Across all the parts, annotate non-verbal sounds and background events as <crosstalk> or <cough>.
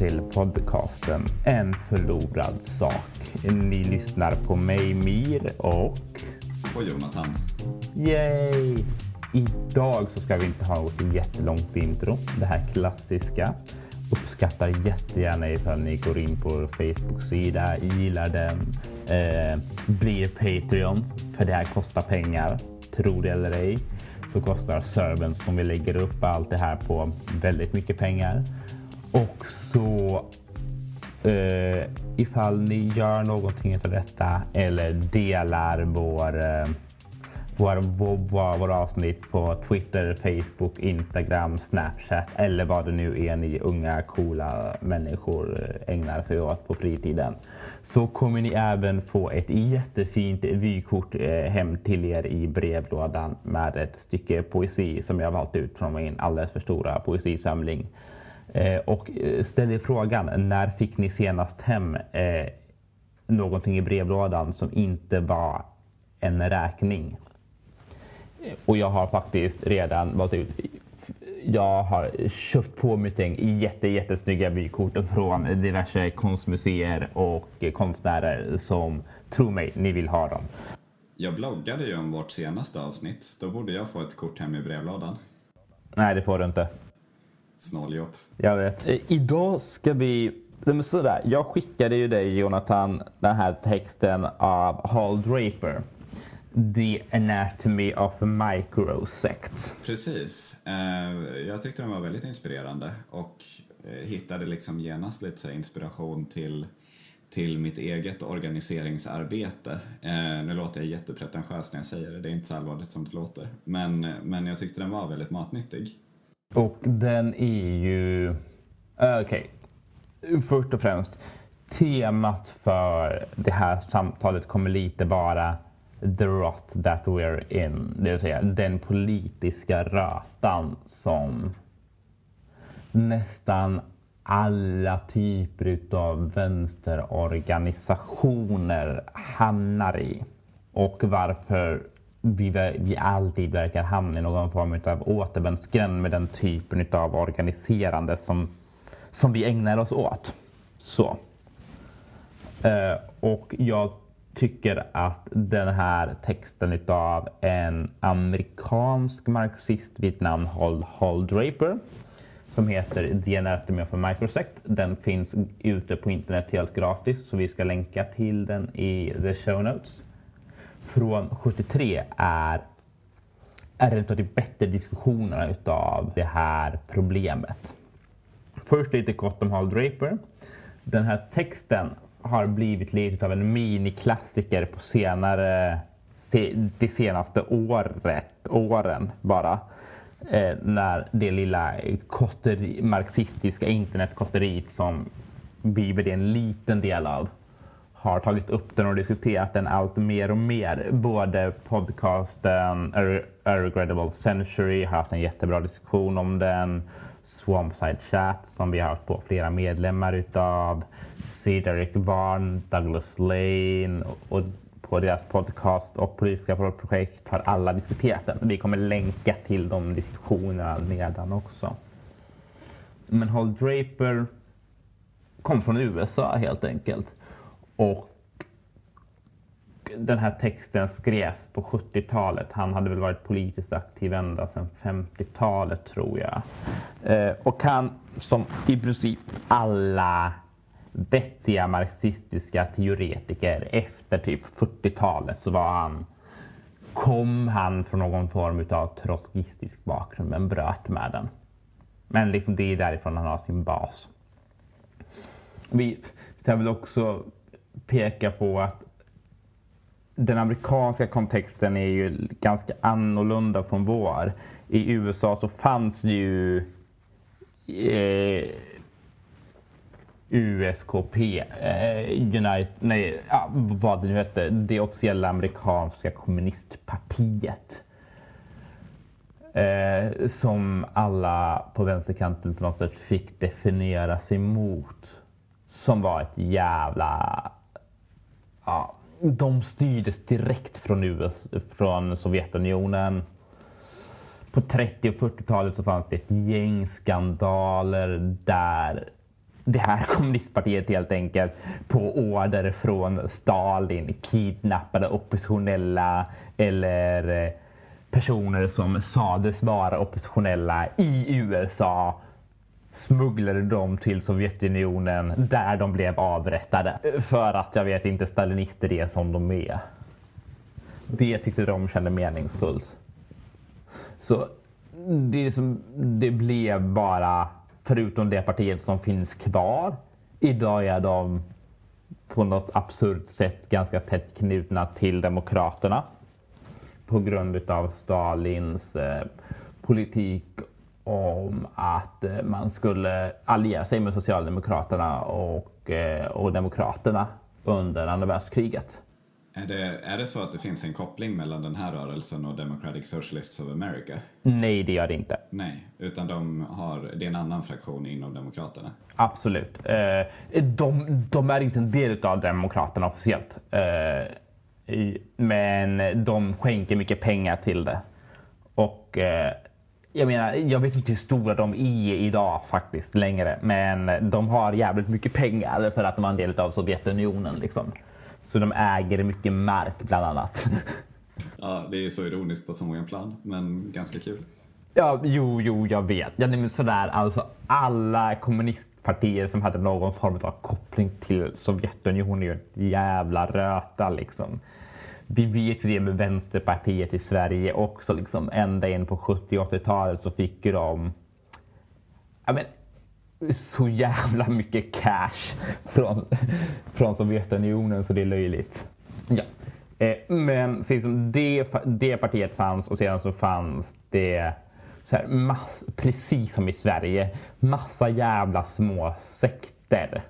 till podcasten En förlorad sak. Ni lyssnar på mig, Mir och... Och Jonathan. Yay! Idag så ska vi inte ha något jättelångt intro. Det här klassiska. Uppskattar jättegärna ifall ni går in på vår Facebook-sida, gillar den, eh, blir Patreons, för det här kostar pengar. Tror det eller ej så kostar servern som vi lägger upp allt det här på väldigt mycket pengar. Och så eh, ifall ni gör någonting av detta eller delar vår eh, vår, vår, vår, vår avsnitt på Twitter, Facebook, Instagram, Snapchat eller vad det nu är ni unga coola människor ägnar sig åt på fritiden. Så kommer ni även få ett jättefint vykort eh, hem till er i brevlådan med ett stycke poesi som jag valt ut från min alldeles för stora poesisamling. Eh, och eh, ställ er frågan, när fick ni senast hem någonting i brevlådan som inte var en räkning? Och jag har faktiskt redan valt ut jag har köpt på mig ting jätte, jättesnygga vykort från diverse konstmuseer och konstnärer som, tro mig, ni vill ha dem. Jag bloggade ju om vårt senaste avsnitt. Då borde jag få ett kort hem i brevlådan. Nej, det får du inte. Snåljobb. Jag vet. Idag ska vi... Men sådär, jag skickade ju dig Jonathan den här texten av Hal Draper. The Anatomy of a Microsect. Precis. Eh, jag tyckte den var väldigt inspirerande och eh, hittade liksom genast lite inspiration till, till mitt eget organiseringsarbete. Eh, nu låter jag jättepretentiös när jag säger det, det är inte så allvarligt som det låter. Men, men jag tyckte den var väldigt matnyttig. Och den är ju... Eh, okej, okay. först och främst. Temat för det här samtalet kommer lite vara the rot that we're in, det vill säga den politiska rötan som nästan alla typer av vänsterorganisationer hamnar i. Och varför vi, vi alltid verkar hamna i någon form av återvändsgränd med den typen av organiserande som, som vi ägnar oss åt. Så. Eh, och jag tycker att den här texten av en amerikansk marxist vid namn Hall, Hall Draper som heter The Anatomy of a Microsect. Den finns ute på internet helt gratis så vi ska länka till den i the show notes. Från 73 är, är en av de bättre diskussionerna utav det här problemet. Först lite kort om Hall Draper. Den här texten har blivit lite av en miniklassiker på senare, de senaste året, åren bara. Eh, när det lilla kotteri, marxistiska internetkotteriet som vi är en liten del av har tagit upp den och diskuterat den allt mer och mer. Både podcasten A Regrettable Century har haft en jättebra diskussion om den. Swampside Chat som vi har haft på flera medlemmar utav. Cedric Varn, Douglas Lane och på deras podcast och politiska projekt har alla diskuterat den. Vi kommer länka till de diskussionerna nedan också. Men Hall Draper kom från USA helt enkelt. Och den här texten skrevs på 70-talet. Han hade väl varit politiskt aktiv ända sedan 50-talet tror jag. Eh, och han, som i princip alla vettiga marxistiska teoretiker efter typ 40-talet så var han kom han från någon form av trotskistisk bakgrund men bröt med den. Men liksom det är därifrån han har sin bas. Vi sen väl också peka på att den amerikanska kontexten är ju ganska annorlunda från vår. I USA så fanns ju eh, USKP, eh, United, nej, ja, vad det nu hette, det officiella amerikanska kommunistpartiet. Eh, som alla på vänsterkanten på något sätt fick definiera sig mot. Som var ett jävla... Ja, de styrdes direkt från, US, från Sovjetunionen. På 30 och 40-talet så fanns det ett gäng skandaler där det här <laughs> kommunistpartiet helt enkelt på order från Stalin kidnappade oppositionella eller eh, personer som sades vara oppositionella i USA smugglade dem till Sovjetunionen där de blev avrättade. För att jag vet inte stalinister är som de är. Det tyckte de kände meningsfullt. Så det, som, det blev bara, förutom det partiet som finns kvar, idag är de på något absurt sätt ganska tätt knutna till Demokraterna på grund av Stalins eh, politik om att eh, man skulle alliera sig med Socialdemokraterna och, eh, och Demokraterna under andra världskriget. Är det, är det så att det finns en koppling mellan den här rörelsen och Democratic Socialists of America? Nej, det gör det inte. Nej, utan de har, det är en annan fraktion inom Demokraterna? Absolut. Eh, de, de är inte en del av Demokraterna officiellt. Men de skänker mycket pengar till det. Och jag menar, jag vet inte hur stora de är idag faktiskt längre, men de har jävligt mycket pengar för att de är en del av Sovjetunionen liksom. Så de äger mycket mark bland annat. <laughs> Ja, det är så ironiskt på så många plan, men ganska kul. Ja, jo, jo, jag vet. Ja, men sådär, alltså alla kommunistpartier som hade någon form av koppling till Sovjetunionen är ju ett jävla röta liksom vi vet ju det med Vänsterpartiet i Sverige också. Liksom, ända in på 70 80-talet så fick ju de ja, men, så jävla mycket cash från, från Sovjetunionen så det är löjligt. Ja. Eh, men liksom, det, det partiet fanns och sedan så fanns det så här, mass, precis som i Sverige, massa jävla små sekter.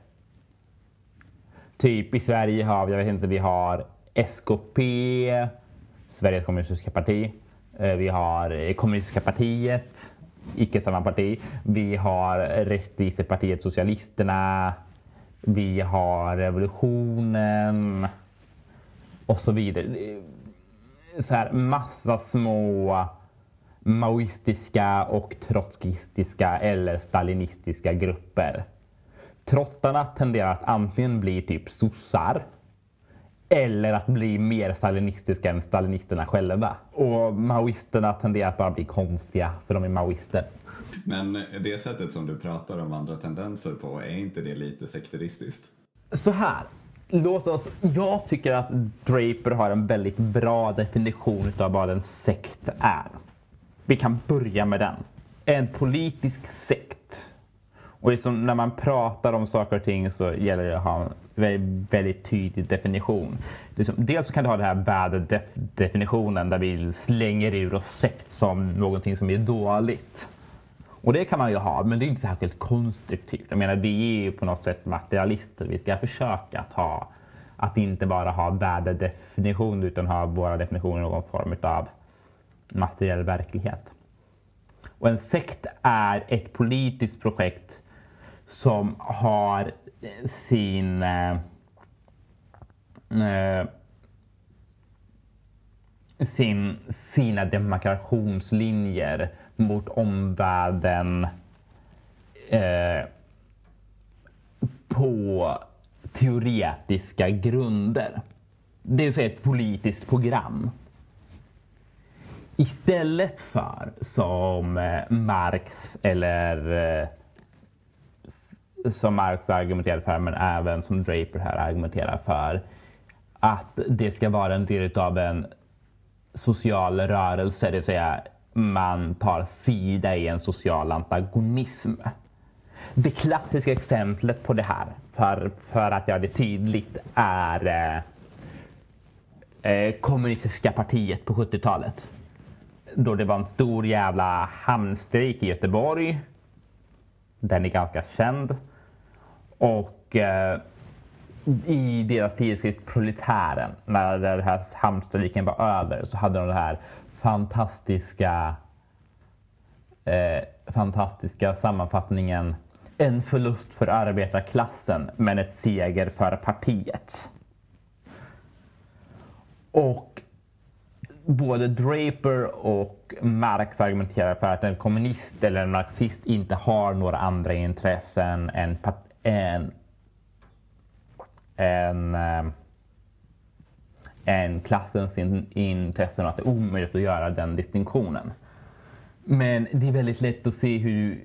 Typ i Sverige har vi, jag vet inte, vi har SKP, Sveriges kommunistiska parti. Eh, vi har Kommunistiska partiet, icke samma parti. Vi har Rättvisepartiet Socialisterna. Vi har Revolutionen och så vidare. Så här massa små maoistiska och trotskistiska eller stalinistiska grupper. Trottarna tenderar att antingen bli typ sossar eller att bli mer stalinistiska än stalinisterna själva. Och maoisterna tenderar att bara bli konstiga, för de är maoister. Men det sättet som du pratar om andra tendenser på, är inte det lite sekteristiskt? Så här, låt oss... Jag tycker att Draper har en väldigt bra definition av vad en sekt är. Vi kan börja med den. En politisk sekt. Och liksom när man pratar om saker och ting så gäller det att ha väldigt, väldigt tydlig definition. Dels kan du ha den här bad def definitionen där vi slänger ur oss sekt som någonting som är dåligt. Och det kan man ju ha, men det är inte särskilt konstruktivt. Jag menar, vi är ju på något sätt materialister. Vi ska försöka att ha, att inte bara ha bad definition utan ha våra definitioner i någon form av materiell verklighet. Och en sekt är ett politiskt projekt som har sin eh, eh, sin, sina demarkationslinjer mot omvärlden eh, på teoretiska grunder. Det vill säga ett politiskt program. Istället för som eh, Marx eller eh, som Marx argumenterar för, men även som Draper här argumenterar för, att det ska vara en del av en social rörelse, det vill säga man tar sida i en social antagonism. Det klassiska exemplet på det här, för, för att göra det tydligt, är eh, eh kommunistiska partiet på 70-talet. Då det var en stor jävla hamnstrejk i Göteborg. Den är ganska känd. Och eh, i deras tidskrift Proletären, när den här hamnstrejken var över, så hade de den här fantastiska, eh, fantastiska sammanfattningen En förlust för arbetarklassen, men ett seger för partiet. Och både Draper och Marx argumenterar för att en kommunist eller en marxist inte har några andra intressen än, en, en, eh, en klassens intressen och att det är omöjligt att göra den distinktionen. Men det är väldigt lätt att se hur,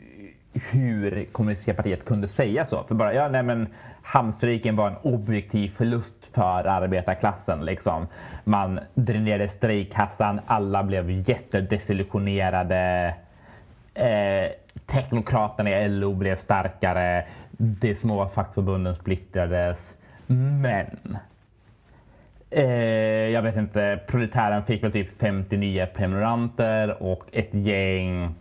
hur kommunistiska partiet kunde säga så. För bara, ja nej men hamnstrejken var en objektiv förlust för arbetarklassen. Liksom. Man dränerade strejkkassan, alla blev jättedesillusionerade. Eh, teknokraterna i LO blev starkare, de små fackförbunden splittrades. Men eh, jag vet inte, proletären fick väl typ 59 prenumeranter och ett gäng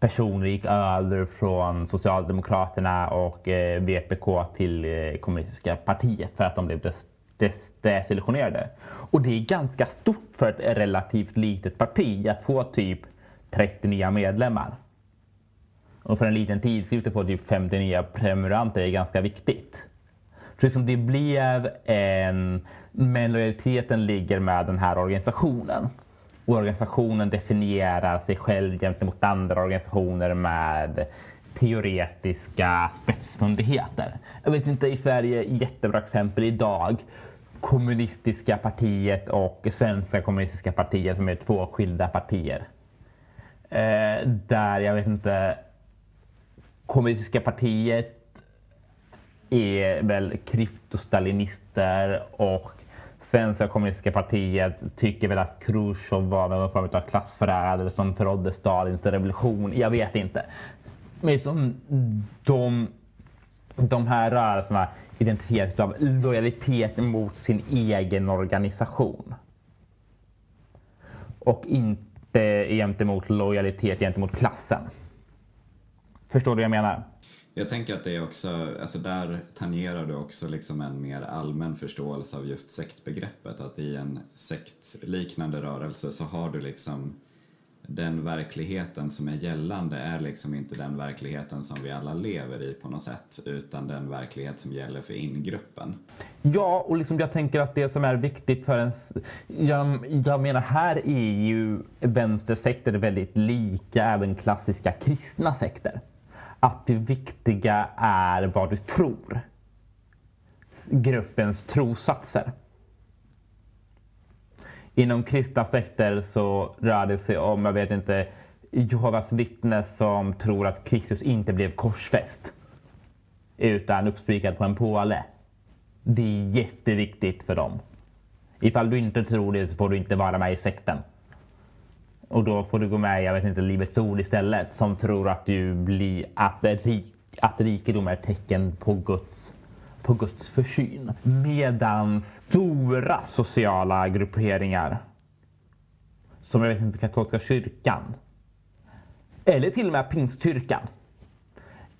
personer gick över från Socialdemokraterna och eh, VPK till eh, Kommunistiska partiet för att de blev des des desillusionerade. Och det är ganska stort för ett relativt litet parti att få typ 30 nya medlemmar. Och för en liten tidskrift att få typ 59 prenumeranter är ganska viktigt. Så liksom det blev en... Men lojaliteten ligger med den här organisationen. Och organisationen definierar sig själv gentemot andra organisationer med teoretiska spetsfundigheter. Jag vet inte, i Sverige, jättebra exempel idag. Kommunistiska partiet och Svenska kommunistiska partiet som är två skilda partier. Eh, där, jag vet inte, kommunistiska partiet är väl kryptostalinister och Svenska kommunistiska partiet tycker väl att Khrushchev var någon form av klassförrädare som förrådde Stalins revolution. Jag vet inte. Men som de, de här rörelserna identifieras av lojalitet mot sin egen organisation. Och inte gentemot lojalitet gentemot klassen. Förstår du vad jag menar? Jag tänker att det är också, alltså där tangerar du också liksom en mer allmän förståelse av just sektbegreppet. Att i en sektliknande rörelse så har du liksom den verkligheten som är gällande är liksom inte den verkligheten som vi alla lever i på något sätt, utan den verklighet som gäller för ingruppen. Ja, och liksom jag tänker att det som är viktigt för en... Jag, jag menar, här är ju vänstersekter väldigt lika även klassiska kristna sekter att det viktiga är vad du tror. Gruppens trosatser. Inom kristna sekter så rör det sig om, jag vet inte, Jehovas vittnen som tror att Kristus inte blev korsfäst utan uppspikad på en påle. Det är jätteviktigt för dem. Ifall du inte tror det så får du inte vara med i sekten. Och då får du gå med i, jag vet inte, Livets Ord istället som tror att du blir, att, rik, att rikedom är tecken på Guds på Guds försyn. Medan stora sociala grupperingar som jag vet inte, katolska kyrkan eller till och med pingstkyrkan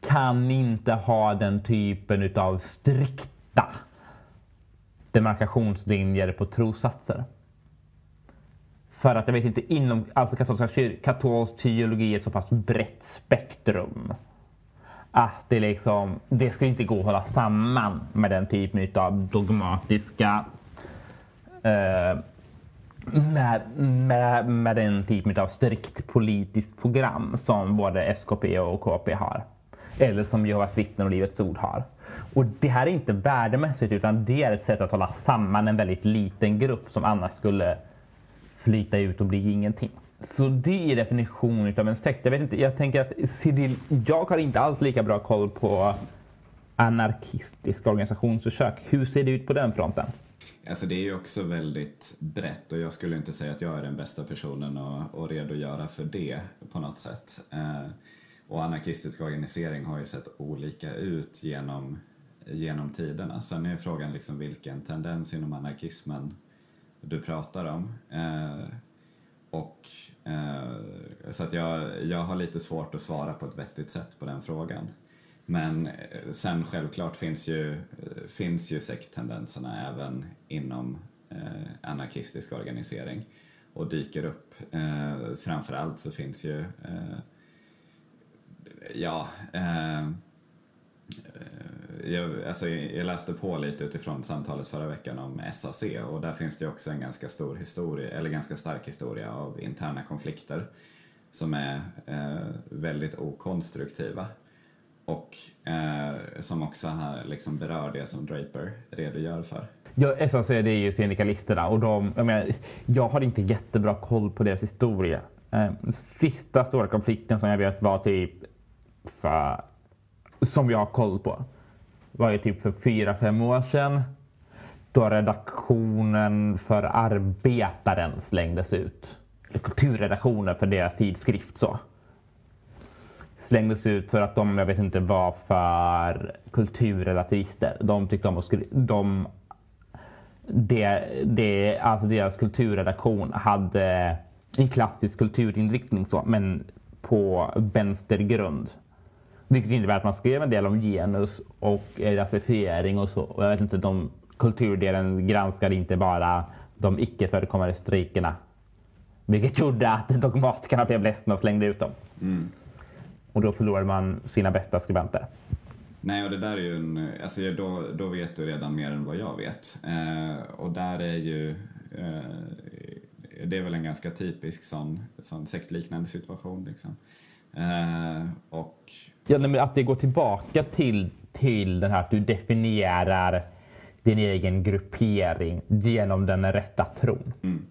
kan inte ha den typen utav strikta demarkationslinjer på trossatser. För att jag vet inte, inom alltså katolska katolsk teologi är ett så pass brett spektrum. Att det liksom, det skulle inte gå att hålla samman med den typen av dogmatiska eh, med, med, med den typen av strikt politiskt program som både SKP och KP har. Eller som Jehovas vittnen och Livets Ord har. Och det här är inte värdemässigt utan det är ett sätt att hålla samman en väldigt liten grupp som annars skulle flyta ut och bli ingenting. Så det är definitionen av en sekt. Jag, vet inte, jag tänker att Cyril, jag har inte alls lika bra koll på anarkistiska organisationsförsök. Hur ser det ut på den fronten? Alltså det är ju också väldigt brett och jag skulle inte säga att jag är den bästa personen att, att redogöra för det på något sätt. Eh, och anarkistisk organisering har ju sett olika ut genom, genom tiderna. Sen är frågan liksom vilken tendens inom anarkismen du pratar om. Eh, och, eh, så att jag, jag har lite svårt att svara på ett vettigt sätt på den frågan. Men eh, sen självklart finns ju, eh, finns ju sekttendenserna även inom eh, anarkistisk organisering och dyker upp. Eh, framförallt så finns ju, eh, ja, eh, jag, alltså, jag läste på lite utifrån samtalet förra veckan om SAC och där finns det också en ganska stor historia, eller ganska stark historia av interna konflikter som är eh, väldigt okonstruktiva. och eh, som också här, liksom berör det som Draper redogör för. Ja, SAC det är ju syndikalisterna och de, jag, menar, jag har inte jättebra koll på deras historia. Eh, sista stora konflikten som jag vet var typ för, som jag har koll på var ju typ för fyra, fem år sedan då redaktionen för Arbetaren slängdes ut. Kulturredaktionen för deras tidskrift så. Slängdes ut för att de, jag vet inte, var för kulturrelativister. De tyckte om att skriva, de det, det, alltså deras kulturredaktion hade en klassisk kulturinriktning så, men på vänstergrund. Vilket innebär att man skrev en del om genus och rasifiering och så. Och jag vet inte, de kulturdelen granskade inte bara de icke förekommande strejkerna. Vilket gjorde att dogmatikerna blev ledsna och slängde ut dem. Mm. Och då förlorade man sina bästa skribenter. Nej, och det där är ju en, alltså då, då vet du redan mer än vad jag vet. Eh, och där är ju, eh, det är väl en ganska typisk sån, sån sektliknande situation liksom. Eh, och... Ja, men att det går tillbaka till, till den här att du definierar din egen gruppering genom den rätta tron. Mm.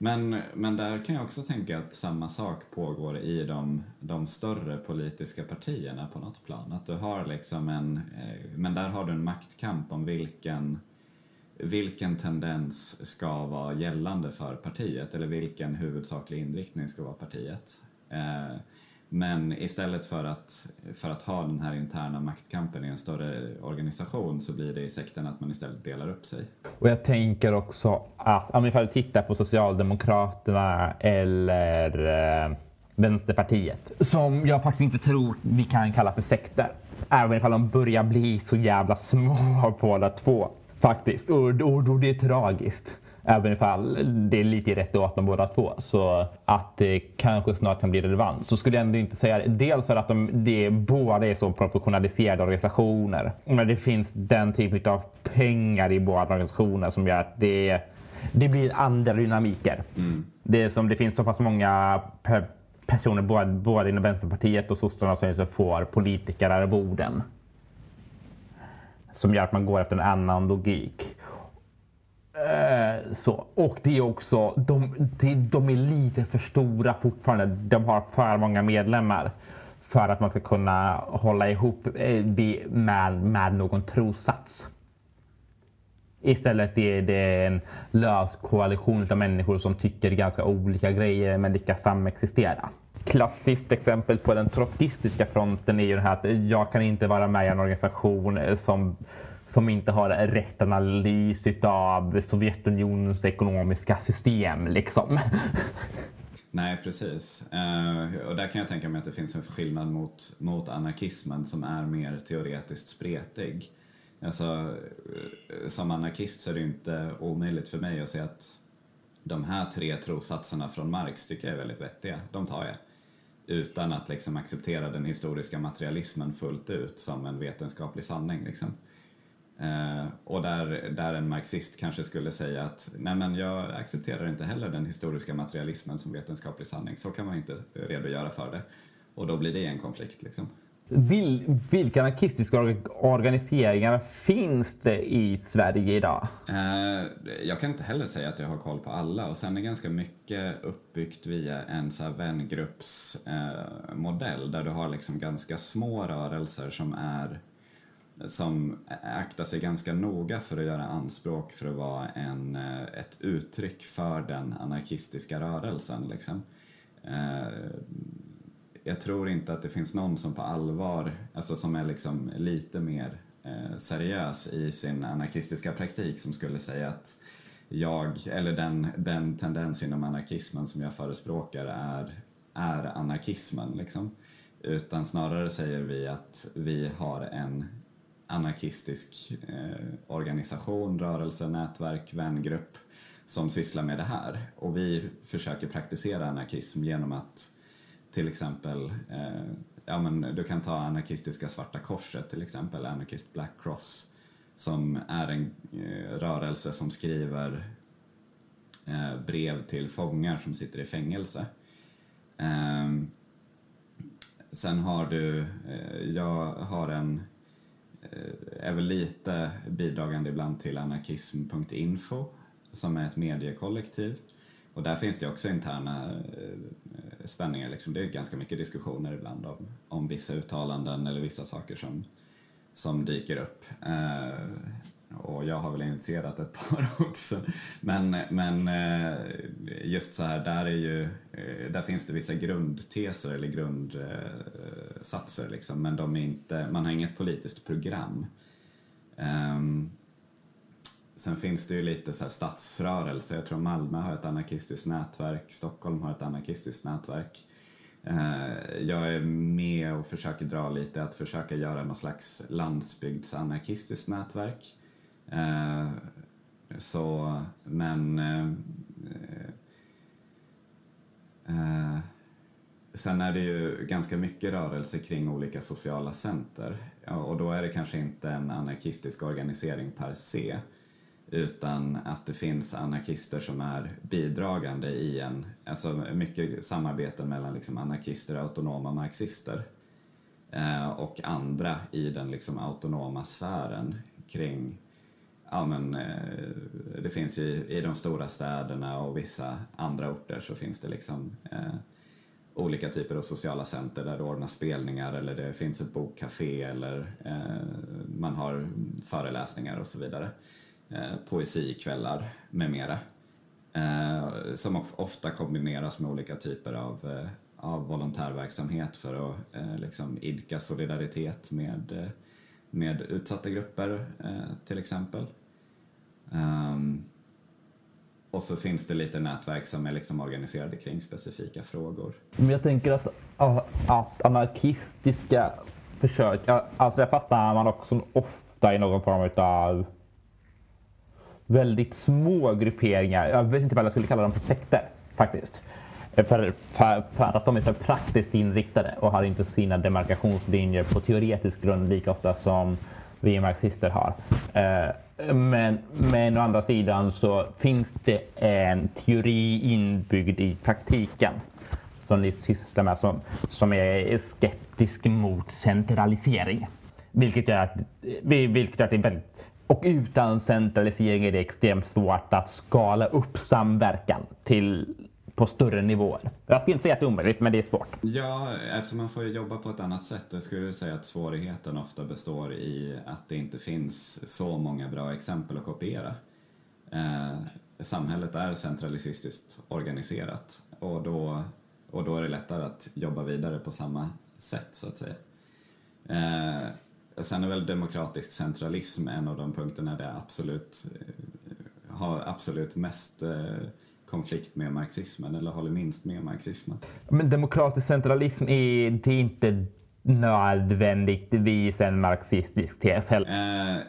Men, men där kan jag också tänka att samma sak pågår i de, de större politiska partierna på något plan. Att du har liksom en, eh, men där har du en maktkamp om vilken, vilken tendens ska vara gällande för partiet eller vilken huvudsaklig inriktning ska vara partiet. Eh, men istället för att, för att ha den här interna maktkampen i en större organisation så blir det i sekten att man istället delar upp sig. Och jag tänker också att om vi tittar på Socialdemokraterna eller eh, Vänsterpartiet som jag faktiskt inte tror vi kan kalla för sekter. Även ifall de börjar bli så jävla små båda två. Faktiskt. Och, och, och det är tragiskt. Även ifall det är lite rätt åt de båda två. Så att det kanske snart kan bli relevant. Så skulle jag ändå inte säga det. Dels för att de det, båda är så professionaliserade organisationer. Men det finns den typen av pengar i båda organisationer som gör att det, det blir andra dynamiker. Mm. Det, är som, det finns så pass många personer både, både inom Vänsterpartiet och sossarna som får politikerarvoden. Som gör att man går efter en annan logik. Eh, så. Och det är också, de, de, de är lite för stora fortfarande. De har för många medlemmar för att man ska kunna hålla ihop eh, med, med någon trossats. Istället är det en lös koalition av människor som tycker ganska olika grejer men lyckas samexistera. Klassiskt exempel på den trotskistiska fronten är ju det här att jag kan inte vara med i en organisation som som inte har rätt analys av Sovjetunionens ekonomiska system. Liksom. Nej, precis. Uh, och där kan jag tänka mig att det finns en skillnad mot, mot anarkismen som är mer teoretiskt spretig. Alltså, eh, som anarkist så är det inte omöjligt för mig att säga att de här tre trossatserna från Marx tycker jag är väldigt vettiga. De tar jag. Utan att liksom acceptera den historiska materialismen fullt ut som en vetenskaplig sanning. Liksom. Eh, och där, där en marxist kanske skulle säga att nej men jag accepterar inte heller den historiska materialismen som vetenskaplig sanning, så kan man inte redogöra för det. Och då blir det en konflikt. Liksom. Vil, vilka anarkistiska organiseringar finns det i Sverige idag? Eh, jag kan inte heller säga att jag har koll på alla och sen är ganska mycket uppbyggt via en så här vängruppsmodell eh, där du har liksom ganska små rörelser som är som aktar sig ganska noga för att göra anspråk för att vara en, eh, ett uttryck för den anarkistiska rörelsen. Liksom. Eh, jag tror inte att det finns någon som på allvar, alltså som är liksom lite mer eh, seriös i sin anarkistiska praktik som skulle säga att jag, eller den, den tendens inom anarkismen som jag förespråkar är, är anarkismen. Liksom. Utan snarare säger vi att vi har en anarkistisk eh, organisation, rörelse, nätverk, vängrupp som sysslar med det här. Och vi försöker praktisera anarkism genom att till exempel, eh, ja men du kan ta anarkistiska Svarta Korset till exempel, Anarchist Black Cross, som är en eh, rörelse som skriver eh, brev till fångar som sitter i fängelse. Ehm, sen har du, eh, jag har en, Eh, är väl lite bidragande ibland till anarkism.info som är ett mediekollektiv. Och där finns det också interna eh, spänningar. Liksom. Det är ganska mycket diskussioner ibland om, om vissa uttalanden eller vissa saker som, som dyker upp. Eh, och jag har väl initierat ett par <laughs> också. Men, men eh, just så här, där, är ju, eh, där finns det vissa grundteser eller grundsatser eh, liksom, men de är inte, man har inget politiskt program. Ehm, sen finns det ju lite så här stadsrörelse, jag tror Malmö har ett anarkistiskt nätverk, Stockholm har ett anarkistiskt nätverk. Jag är med och försöker dra lite att försöka göra någon slags landsbygdsanarkistiskt nätverk. Eh, så, men... Eh, eh, sen är det ju ganska mycket rörelse kring olika sociala center. Och då är det kanske inte en anarkistisk organisering per se utan att det finns anarkister som är bidragande i en, alltså mycket samarbete mellan liksom anarkister och autonoma marxister eh, och andra i den liksom autonoma sfären kring ja, men, eh, det finns ju i de stora städerna och vissa andra orter så finns det liksom eh, olika typer av sociala center där det ordnas spelningar eller det finns ett bokcafé eller eh, man har föreläsningar och så vidare. Eh, poesikvällar med mera. Eh, som ofta kombineras med olika typer av, eh, av volontärverksamhet för att eh, liksom idka solidaritet med eh, med utsatta grupper eh, till exempel. Ehm, och så finns det lite nätverk som är liksom organiserade kring specifika frågor. Men jag tänker att, att anarkistiska försök, alltså det fattar man också ofta i någon form av väldigt små grupperingar. Jag vet inte vad jag skulle kalla dem för sekter faktiskt. För, för, för, att de är för praktiskt inriktade och har inte sina demarkationslinjer på teoretisk grund lika ofta som vi marxister har. Eh, men, men å andra sidan så finns det en teori inbyggd i praktiken som ni sysslar med som, som är skeptisk mot centralisering. Vilket gör att, vilket gör att det är väldigt och utan centralisering är det extremt svårt att skala upp samverkan till på större nivåer. Jag ska inte säga att det är omöjligt, men det är svårt. Ja, alltså man får ju jobba på ett annat sätt. Jag skulle säga att svårigheten ofta består i att det inte finns så många bra exempel att kopiera. Eh, samhället är centralistiskt organiserat och då, och då är det lättare att jobba vidare på samma sätt, så att säga. Eh, sen är väl demokratisk centralism en av de punkterna där absolut eh, har absolut mest eh, konflikt med marxismen eller håller minst med marxismen. Men demokratisk centralism är, det är inte nödvändigtvis en marxistisk tes heller. Eh,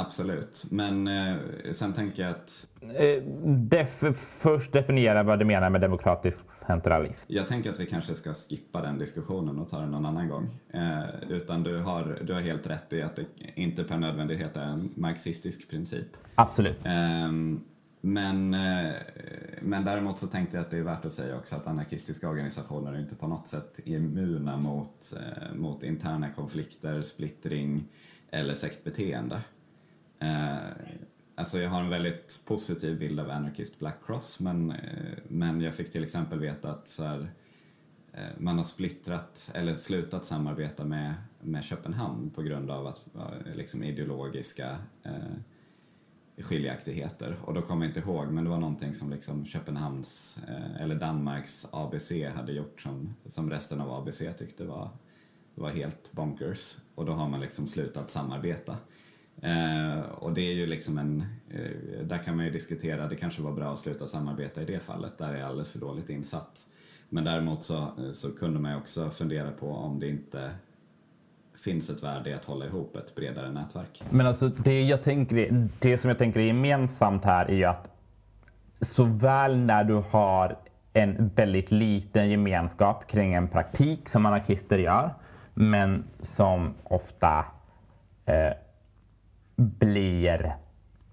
absolut, men eh, sen tänker jag att... Eh, def först definiera vad du menar med demokratisk centralism. Jag tänker att vi kanske ska skippa den diskussionen och ta den någon annan gång. Eh, utan du har, du har helt rätt i att det inte per nödvändighet är en marxistisk princip. Absolut. Men, eh, men däremot så tänkte jag att det är värt att säga också att anarkistiska organisationer är inte på något sätt immuna mot, eh, mot interna konflikter, splittring eller sektbeteende. Eh, alltså jag har en väldigt positiv bild av Anarchist Black Cross men, men jag fick till exempel veta att så här, man har splittrat eller slutat samarbeta med, med Köpenhamn på grund av att liksom ideologiska skiljaktigheter och då kommer jag inte ihåg men det var någonting som liksom Köpenhamns eh, eller Danmarks ABC hade gjort som, som resten av ABC tyckte var, var helt bonkers och då har man liksom slutat samarbeta. Eh, och det är ju liksom en, eh, där kan man ju diskutera, det kanske var bra att sluta samarbeta i det fallet, där är jag alldeles för dåligt insatt. Men däremot så, så kunde man ju också fundera på om det inte finns ett värde i att hålla ihop ett bredare nätverk. Men alltså det, jag tänker, det som jag tänker är gemensamt här är ju att såväl när du har en väldigt liten gemenskap kring en praktik som anarkister gör, men som ofta eh, blir,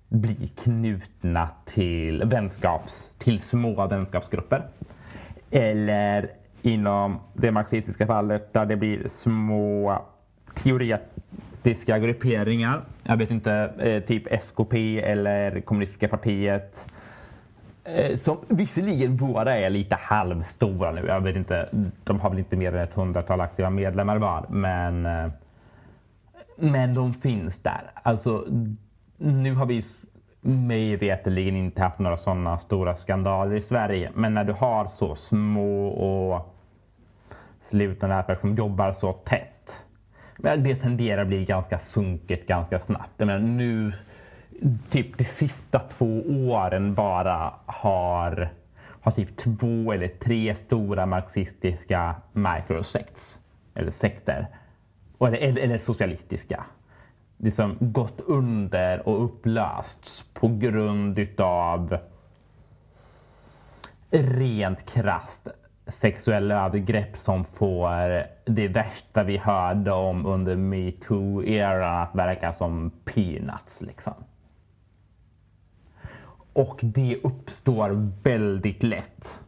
blir knutna till, vänskaps, till små vänskapsgrupper. Eller inom det marxistiska fallet där det blir små teoretiska grupperingar. Jag vet inte, eh, typ SKP eller Kommunistiska partiet. Eh, som visserligen båda är lite halvstora nu. Jag vet inte, de har väl inte mer än ett hundratal aktiva medlemmar var. Men, eh, men de finns där. Alltså, nu har vi mig veterligen inte haft några sådana stora skandaler i Sverige. Men när du har så små och slutna nätverk som jobbar så tätt. Men det tenderar att bli ganska sunkigt ganska snabbt. Men nu, typ de sista två åren bara har, har typ två eller tre stora marxistiska microsects, eller sekter, eller, eller socialistiska liksom gått under och upplösts på grund utav rent krasst sexuella övergrepp som får det värsta vi hörde om under metoo-eran att verka som peanuts. Liksom. Och det uppstår väldigt lätt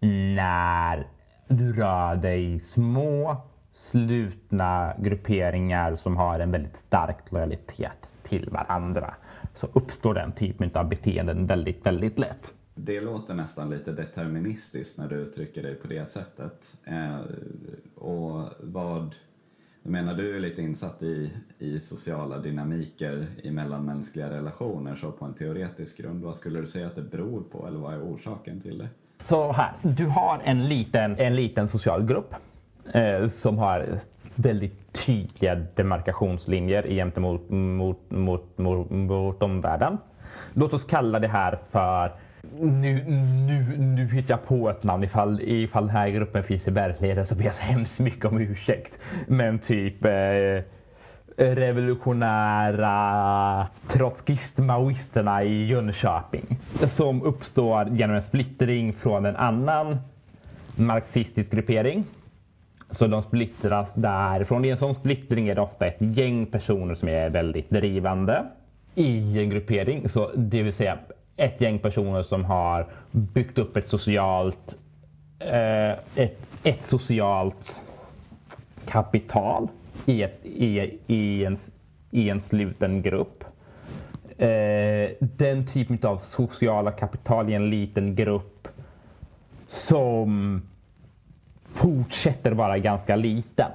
när du rör dig i små slutna grupperingar som har en väldigt stark lojalitet till varandra så uppstår den typen av beteenden väldigt, väldigt lätt. Det låter nästan lite deterministiskt när du uttrycker dig på det sättet. Eh, och vad... Jag menar, du är lite insatt i, i sociala dynamiker i mellanmänskliga relationer, så på en teoretisk grund, vad skulle du säga att det beror på, eller vad är orsaken till det? Så här, du har en liten, en liten social grupp eh, som har väldigt tydliga demarkationslinjer gentemot mot, mot, mot, mot omvärlden. Låt oss kalla det här för nu, nu, nu hittar jag på ett namn. Ifall, ifall den här gruppen finns i verkligheten så ber jag så hemskt mycket om ursäkt. Men typ eh, revolutionära trotskist-maoisterna i Jönköping. Som uppstår genom en splittring från en annan marxistisk gruppering så de splittras därifrån. I en sån splittring är det ofta ett gäng personer som är väldigt drivande i en gruppering. Så det vill säga ett gäng personer som har byggt upp ett socialt, eh, ett, ett socialt kapital i, ett, i, i, en, i en sluten grupp. Eh, den typen av sociala kapital i en liten grupp som fortsätter vara ganska liten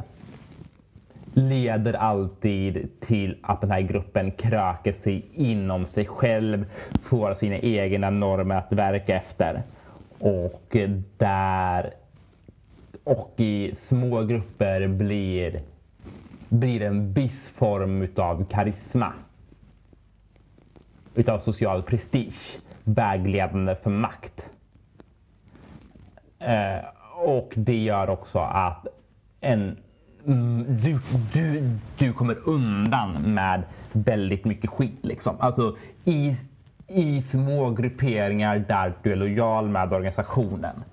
leder alltid till att den här gruppen kröker sig inom sig själv, får sina egna normer att verka efter. Och där och i små grupper blir, blir en viss form utav karisma. Utav social prestige vägledande för makt. Eh, och det gör också att en, du, du, du kommer undan med väldigt mycket skit. Liksom. Alltså, i, I små grupperingar där du är lojal med organisationen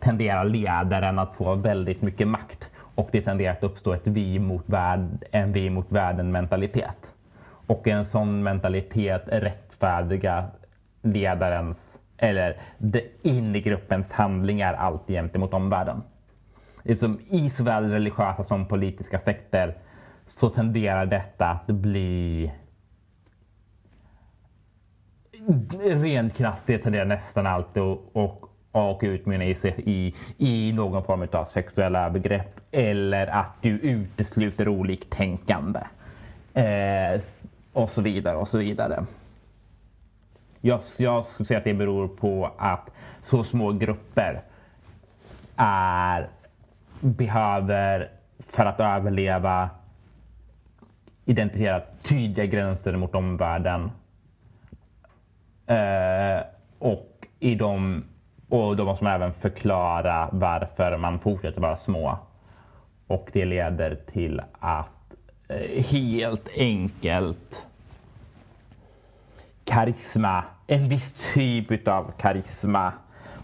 tenderar ledaren att få väldigt mycket makt och det tenderar att uppstå ett vi mot värld, en vi mot världen mentalitet. Och en sån mentalitet rättfärdiga ledarens eller in i gruppens handlingar alltid gentemot omvärlden. Liksom, I såväl religiösa som politiska sekter så tenderar detta att bli rent krasst, det tenderar nästan alltid att och, och utmynna i, i, i någon form av sexuella övergrepp eller att du utesluter oliktänkande. Eh, och så vidare och så vidare. Jag, jag skulle säga att det beror på att så små grupper är, behöver, för att överleva, identifiera tydliga gränser mot omvärlden. Eh, och, i de, och då måste man även förklara varför man fortsätter vara små. Och det leder till att eh, helt enkelt karisma, en viss typ av karisma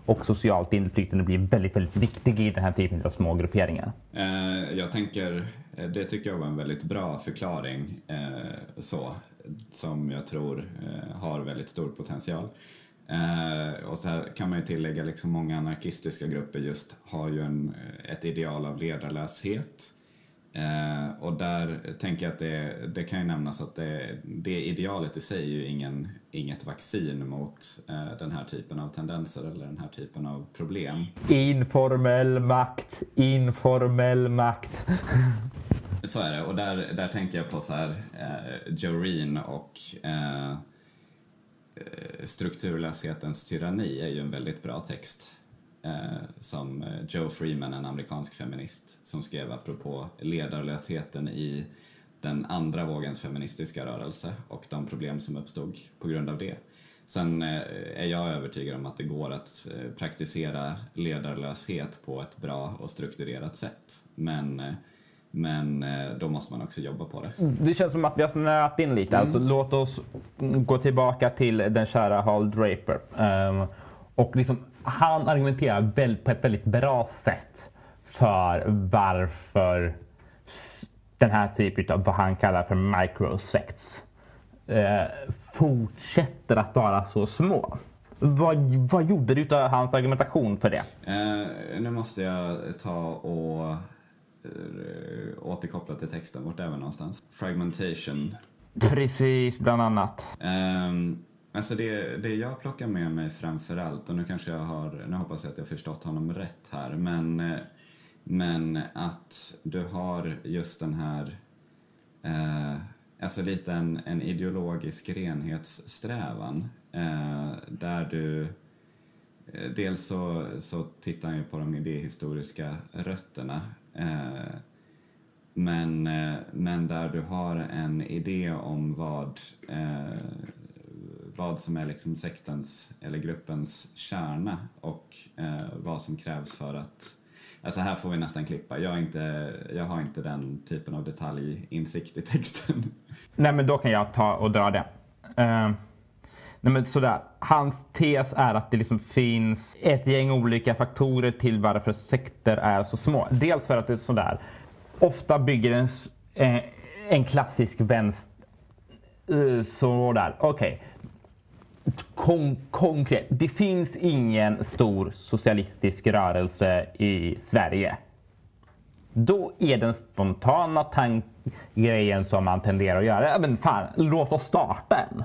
och socialt inflytande blir väldigt, väldigt viktig i den här typen av små grupperingar. Eh, jag tänker, eh, det tycker jag var en väldigt bra förklaring eh, så, som jag tror har väldigt stor potential. Eh, och så här kan man ju tillägga, liksom många anarkistiska grupper just har ju en, ett ideal av ledarlöshet. Eh, och där tänker jag att det, det kan ju nämnas att det, det idealet i sig är ju ingen, inget vaccin mot eh, den här typen av tendenser eller den här typen av problem. Informell makt, informell makt. Så är det, och där, där tänker jag på så här eh, Joreen och eh, Strukturlöshetens tyranni är ju en väldigt bra text. Eh, som Joe Freeman, en amerikansk feminist, som skrev apropå ledarlösheten i den andra vågens feministiska rörelse och de problem som uppstod på grund av det. Sen eh, är jag övertygad om att det går att eh, praktisera ledarlöshet på ett bra och strukturerat sätt. Men eh, men då måste man också jobba på det. Det känns som att vi har snöat in lite. Mm. Alltså, låt oss gå tillbaka till den kära Hall Draper. Um, och liksom, han argumenterar på ett väldigt bra sätt för varför den här typen av vad han kallar för microsects eh, fortsätter att vara så små. Vad, vad gjorde du av hans argumentation för det? Eh, nu måste jag ta och eh, återkoppla till texten. Vart är vi någonstans? Fragmentation. Precis, bland annat. Um, Alltså det, det jag plockar med mig framför allt, och nu kanske jag har, nu hoppas jag att jag förstått honom rätt här, men, men att du har just den här, eh, alltså lite en, en ideologisk renhetssträvan, eh, där du eh, Dels så, så tittar han ju på de idéhistoriska rötterna, eh, men, eh, men där du har en idé om vad eh, vad som är liksom sektens eller gruppens kärna och eh, vad som krävs för att Alltså här får vi nästan klippa. Jag, inte, jag har inte den typen av detaljinsikt i texten. <laughs> Nej, men då kan jag ta och dra det. Uh, nej, men sådär. Hans tes är att det liksom finns ett gäng olika faktorer till varför sekter är så små. Dels för att det är sådär. Ofta bygger en, eh, en klassisk vänster uh, sådär. Okej, okay kon konkret. Det finns ingen stor socialistisk rörelse i Sverige. Då är den spontana grejen som man tenderar att göra, ja men fan, låt oss starta en.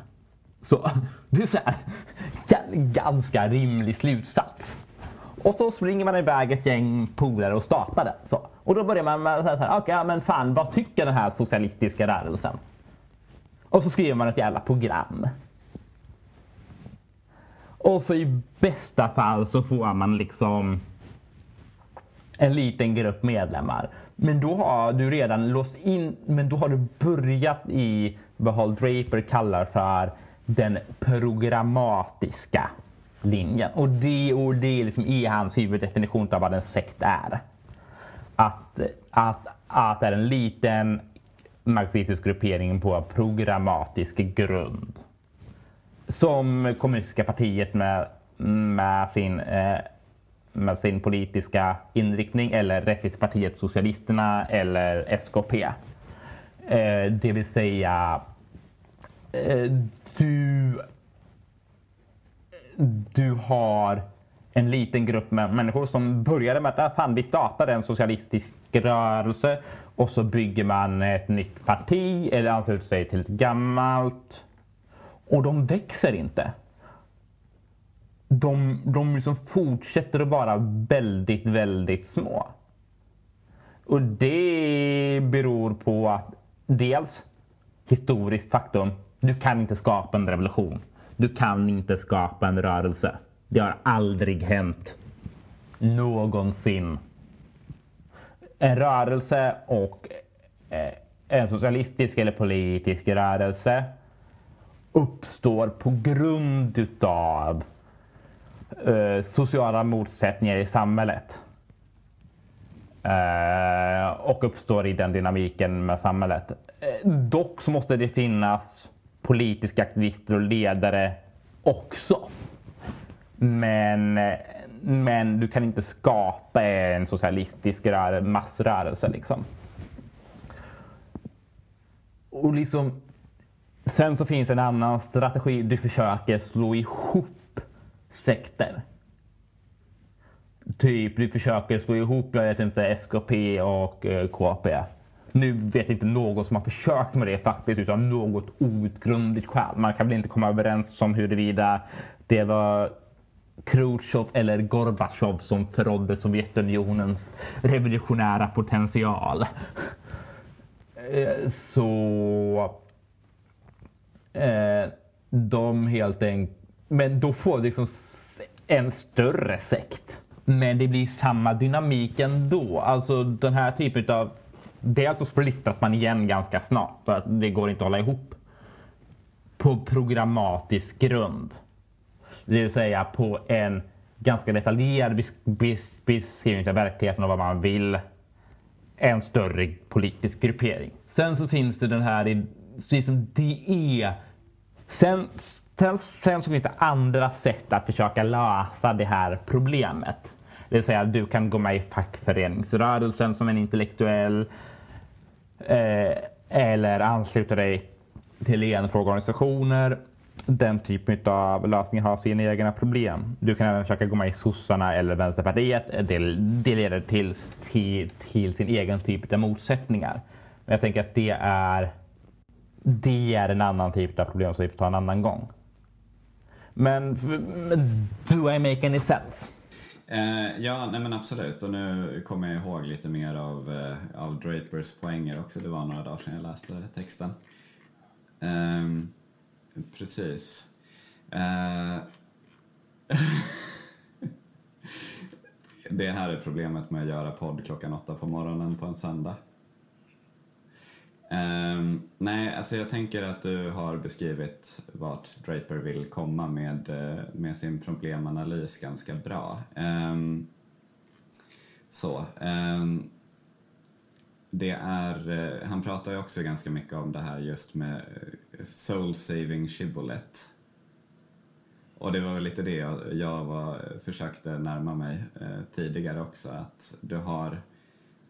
Så <laughs> det är så här, ganska rimlig slutsats. Och så springer man iväg ett gäng polare och startar den. Så. Och då börjar man med så här, okej, okay, ja, men fan, vad tycker den här socialistiska rörelsen? Och så skriver man ett jävla program. Och så i bästa fall så får man liksom en liten grupp medlemmar. Men då har du redan låst in, men då har du börjat i vad Hall Draper kallar för den programmatiska linjen. Och det, och det liksom är hans huvuddefinition av vad en sekt är. Att, att, att det är en liten marxistisk gruppering på programmatisk grund som kommunistiska partiet med, med, sin, eh, med sin politiska inriktning eller Rättvisepartiet Socialisterna eller SKP. Eh, det vill säga eh, du, du har en liten grupp med människor som började med att ah, fan, vi startade en socialistisk rörelse och så bygger man ett nytt parti eller ansluter sig till ett gammalt och de växer inte. De, de liksom fortsätter att vara väldigt, väldigt små. Och det beror på att dels historiskt faktum. Du kan inte skapa en revolution. Du kan inte skapa en rörelse. Det har aldrig hänt. Någonsin. En rörelse och eh, en socialistisk eller politisk rörelse uppstår på grund utav eh, sociala motsättningar i samhället. Eh, och uppstår i den dynamiken med samhället. Eh, dock så måste det finnas politiska aktivister och ledare också. Men, men du kan inte skapa en socialistisk massrörelse liksom. Och liksom Sen så finns en annan strategi. Du försöker slå ihop sekter. Typ, du försöker slå ihop, jag vet inte, SKP och eh, KP. Nu vet inte någon som har försökt med det faktiskt utan något outgrundligt skäl. Man kan väl inte komma överens om huruvida det var Khrushchev eller Gorbatjov som förrådde Sovjetunionens revolutionära potential. Eh, så eh, de helt enkelt, men då får vi liksom en större sekt. Men det blir samma dynamik ändå. Alltså den här typen av dels så splittras man igen ganska snart för att det går inte att hålla ihop. På programmatisk grund. Det vill säga på en ganska detaljerad beskrivning av verkligheten och vad man vill. En större politisk gruppering. Sen så finns det den här, liksom det är, sen, sen, sen så finns det andra sätt att försöka lösa det här problemet. Det vill säga du kan gå med i fackföreningsrörelsen som en intellektuell eh, eller ansluta dig till enfrågeorganisationer. Den typen av lösningar har sina egna problem. Du kan även försöka gå med i sossarna eller Vänsterpartiet. Det, det leder till, till, till sin egen typ av motsättningar. Men jag tänker att det är, det är en annan typ av problem som vi får ta en annan gång. Men do I make any sense? Eh, ja, nej men absolut. Och nu kommer jag ihåg lite mer av, eh, av Drapers poänger också. Det var några dagar sedan jag läste texten. Eh, precis. Eh, <laughs> det här är problemet med att göra podd klockan åtta på morgonen på en söndag. Um, nej, alltså jag tänker att du har beskrivit vart Draper vill komma med, eh, med sin problemanalys ganska bra. Um, så. Um, det är, uh, han pratar ju också ganska mycket om det här just med eh, soul saving shibboleth. Och det var väl lite det jag, jag var, försökte närma mig uh, tidigare också, att du har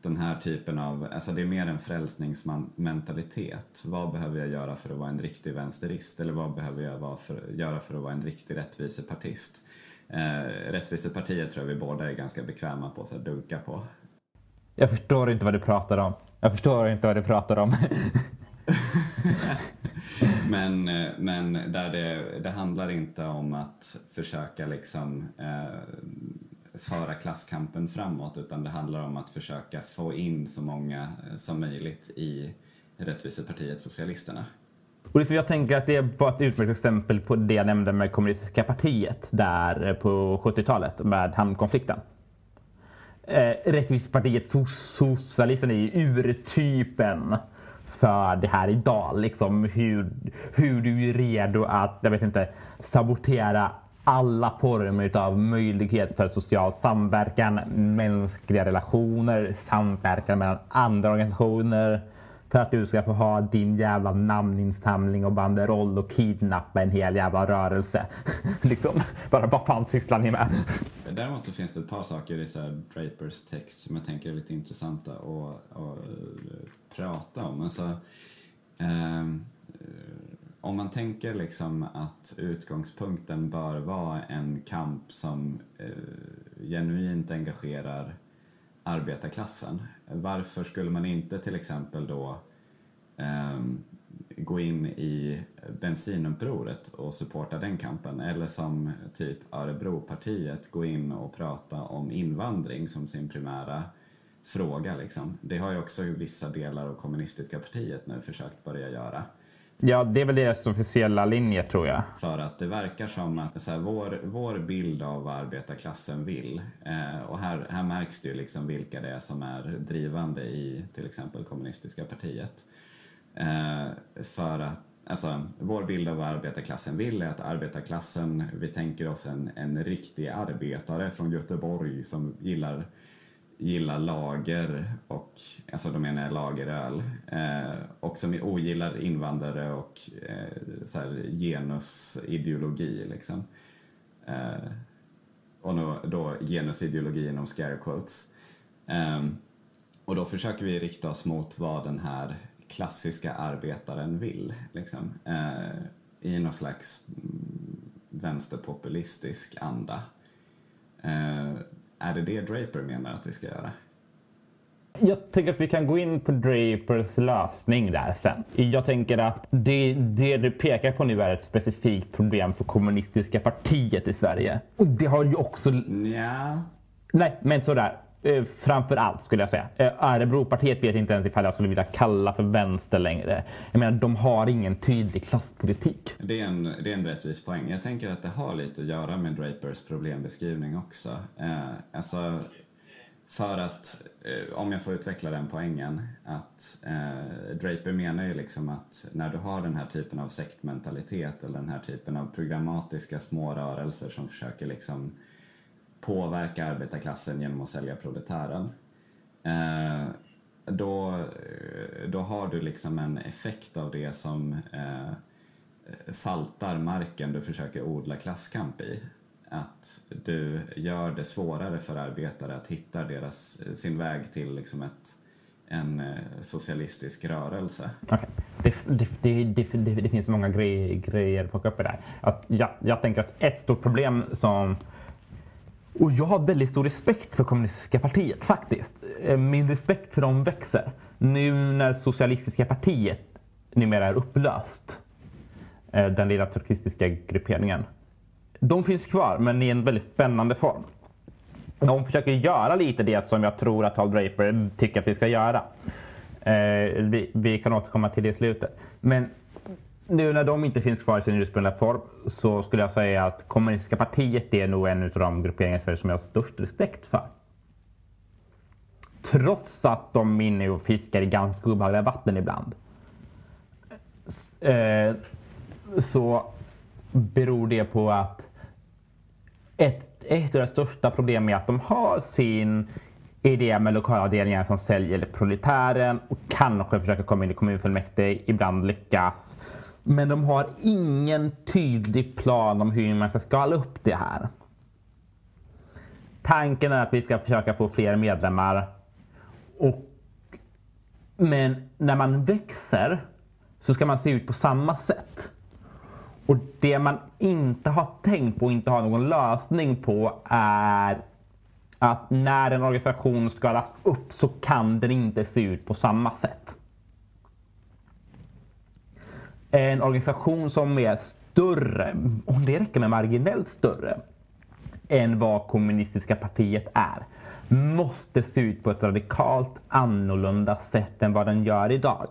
den här typen av, alltså det är mer en frälsningsmentalitet. Vad behöver jag göra för att vara en riktig vänsterist? Eller vad behöver jag för, göra för att vara en riktig rättvisepartist? Eh, rättvisepartiet tror jag vi båda är ganska bekväma på att dunka på. Jag förstår inte vad du pratar om. Jag förstår inte vad du pratar om. <laughs> men eh, men där det, det handlar inte om att försöka liksom eh, föra klasskampen framåt utan det handlar om att försöka få in så många eh, som möjligt i Rättvisepartiet Socialisterna. Och liksom jag tänker att det var ett utmärkt exempel på det jag nämnde med kommunistiska partiet där eh, på 70-talet med hamnkonflikten. Eh, Rättvisepartiet Socialisterna är ju urtypen för det här idag. Liksom hur, hur du är redo att, jag vet inte, sabotera alla former av möjlighet för social samverkan, mänskliga relationer, samverkan mellan andra organisationer för att du ska få ha din jävla namninsamling och banderoll och kidnappa en hel jävla rörelse. <laughs> liksom, bara vad fan sysslar ni med? Däremot så finns det ett par saker i så Drapers text som jag tänker är lite intressanta att, att eh, prata om. Alltså, eh, om man tänker liksom att utgångspunkten bör vara en kamp som eh, genuint engagerar arbetarklassen. Varför skulle man inte till exempel då eh, gå in i bensinupproret och supporta den kampen? Eller som typ Örebropartiet gå in och prata om invandring som sin primära fråga. Liksom. Det har ju också vissa delar av kommunistiska partiet nu försökt börja göra. Ja, det är väl deras officiella linje tror jag. För att det verkar som att så här, vår, vår bild av vad arbetarklassen vill, eh, och här, här märks det ju liksom vilka det är som är drivande i till exempel kommunistiska partiet. Eh, för att Alltså, vår bild av vad arbetarklassen vill är att arbetarklassen, vi tänker oss en, en riktig arbetare från Göteborg som gillar gillar lager och, alltså då menar jag lageröl, eh, och som ogillar invandrare och eh, så här, genusideologi liksom. Eh, och då, då genusideologi inom scare quotes. Eh, och då försöker vi rikta oss mot vad den här klassiska arbetaren vill, liksom. Eh, I någon slags mm, vänsterpopulistisk anda. Eh, är det det Draper menar att vi ska göra? Jag tänker att vi kan gå in på Drapers lösning där sen. Jag tänker att det, det du pekar på nu är ett specifikt problem för kommunistiska partiet i Sverige. Och det har ju också... Ja. Nej, men sådär. Eh, Framför allt skulle jag säga. Eh, Örebropartiet vet inte ens ifall jag skulle vilja kalla för vänster längre. Jag menar, de har ingen tydlig klasspolitik. Det är, en, det är en rättvis poäng. Jag tänker att det har lite att göra med Drapers problembeskrivning också. Eh, alltså, för att, eh, om jag får utveckla den poängen, att eh, Draper menar ju liksom att när du har den här typen av sektmentalitet eller den här typen av programmatiska små rörelser som försöker liksom påverka arbetarklassen genom att sälja proletären. Eh, då, eh, då har du liksom en effekt av det som eh, saltar marken du försöker odla klasskamp i. Att du gör det svårare för arbetare att hitta deras, eh, sin väg till liksom ett, en eh, socialistisk rörelse. Okay. Det, det, det, det, finns många grejer, grejer att plocka upp i det här. Att jag, jag tänker att ett stort problem som och jag har väldigt stor respekt för kommunistiska partiet faktiskt. Eh, min respekt för dem växer. Nu när socialistiska partiet numera är upplöst. Eh, den lilla turkistiska grupperingen. De finns kvar men i en väldigt spännande form. De försöker göra lite det som jag tror att Hal Draper tycker att vi ska göra. Eh, vi, vi kan återkomma till det i slutet. Men nu när de inte finns kvar i sin ursprungliga form så skulle jag säga att kommunistiska partiet är nog en av de grupperingar i Sverige som jag har störst respekt för. Trots att de är inne och fiskar i ganska obehagliga vatten ibland. Eh, så beror det på att ett, ett av de största problemen är att de har sin idé med lokalavdelningar som säljer proletären och kanske försöker komma in i kommunfullmäktige, ibland lyckas. Men de har ingen tydlig plan om hur man ska skala upp det här. Tanken är att vi ska försöka få fler medlemmar. Och, men när man växer så ska man se ut på samma sätt. Och det man inte har tänkt på och inte har någon lösning på är att när en organisation skalas upp så kan den inte se ut på samma sätt en organisation som är större, och det räcker med marginellt större, än vad kommunistiska partiet är, måste se ut på ett radikalt annorlunda sätt än vad den gör idag.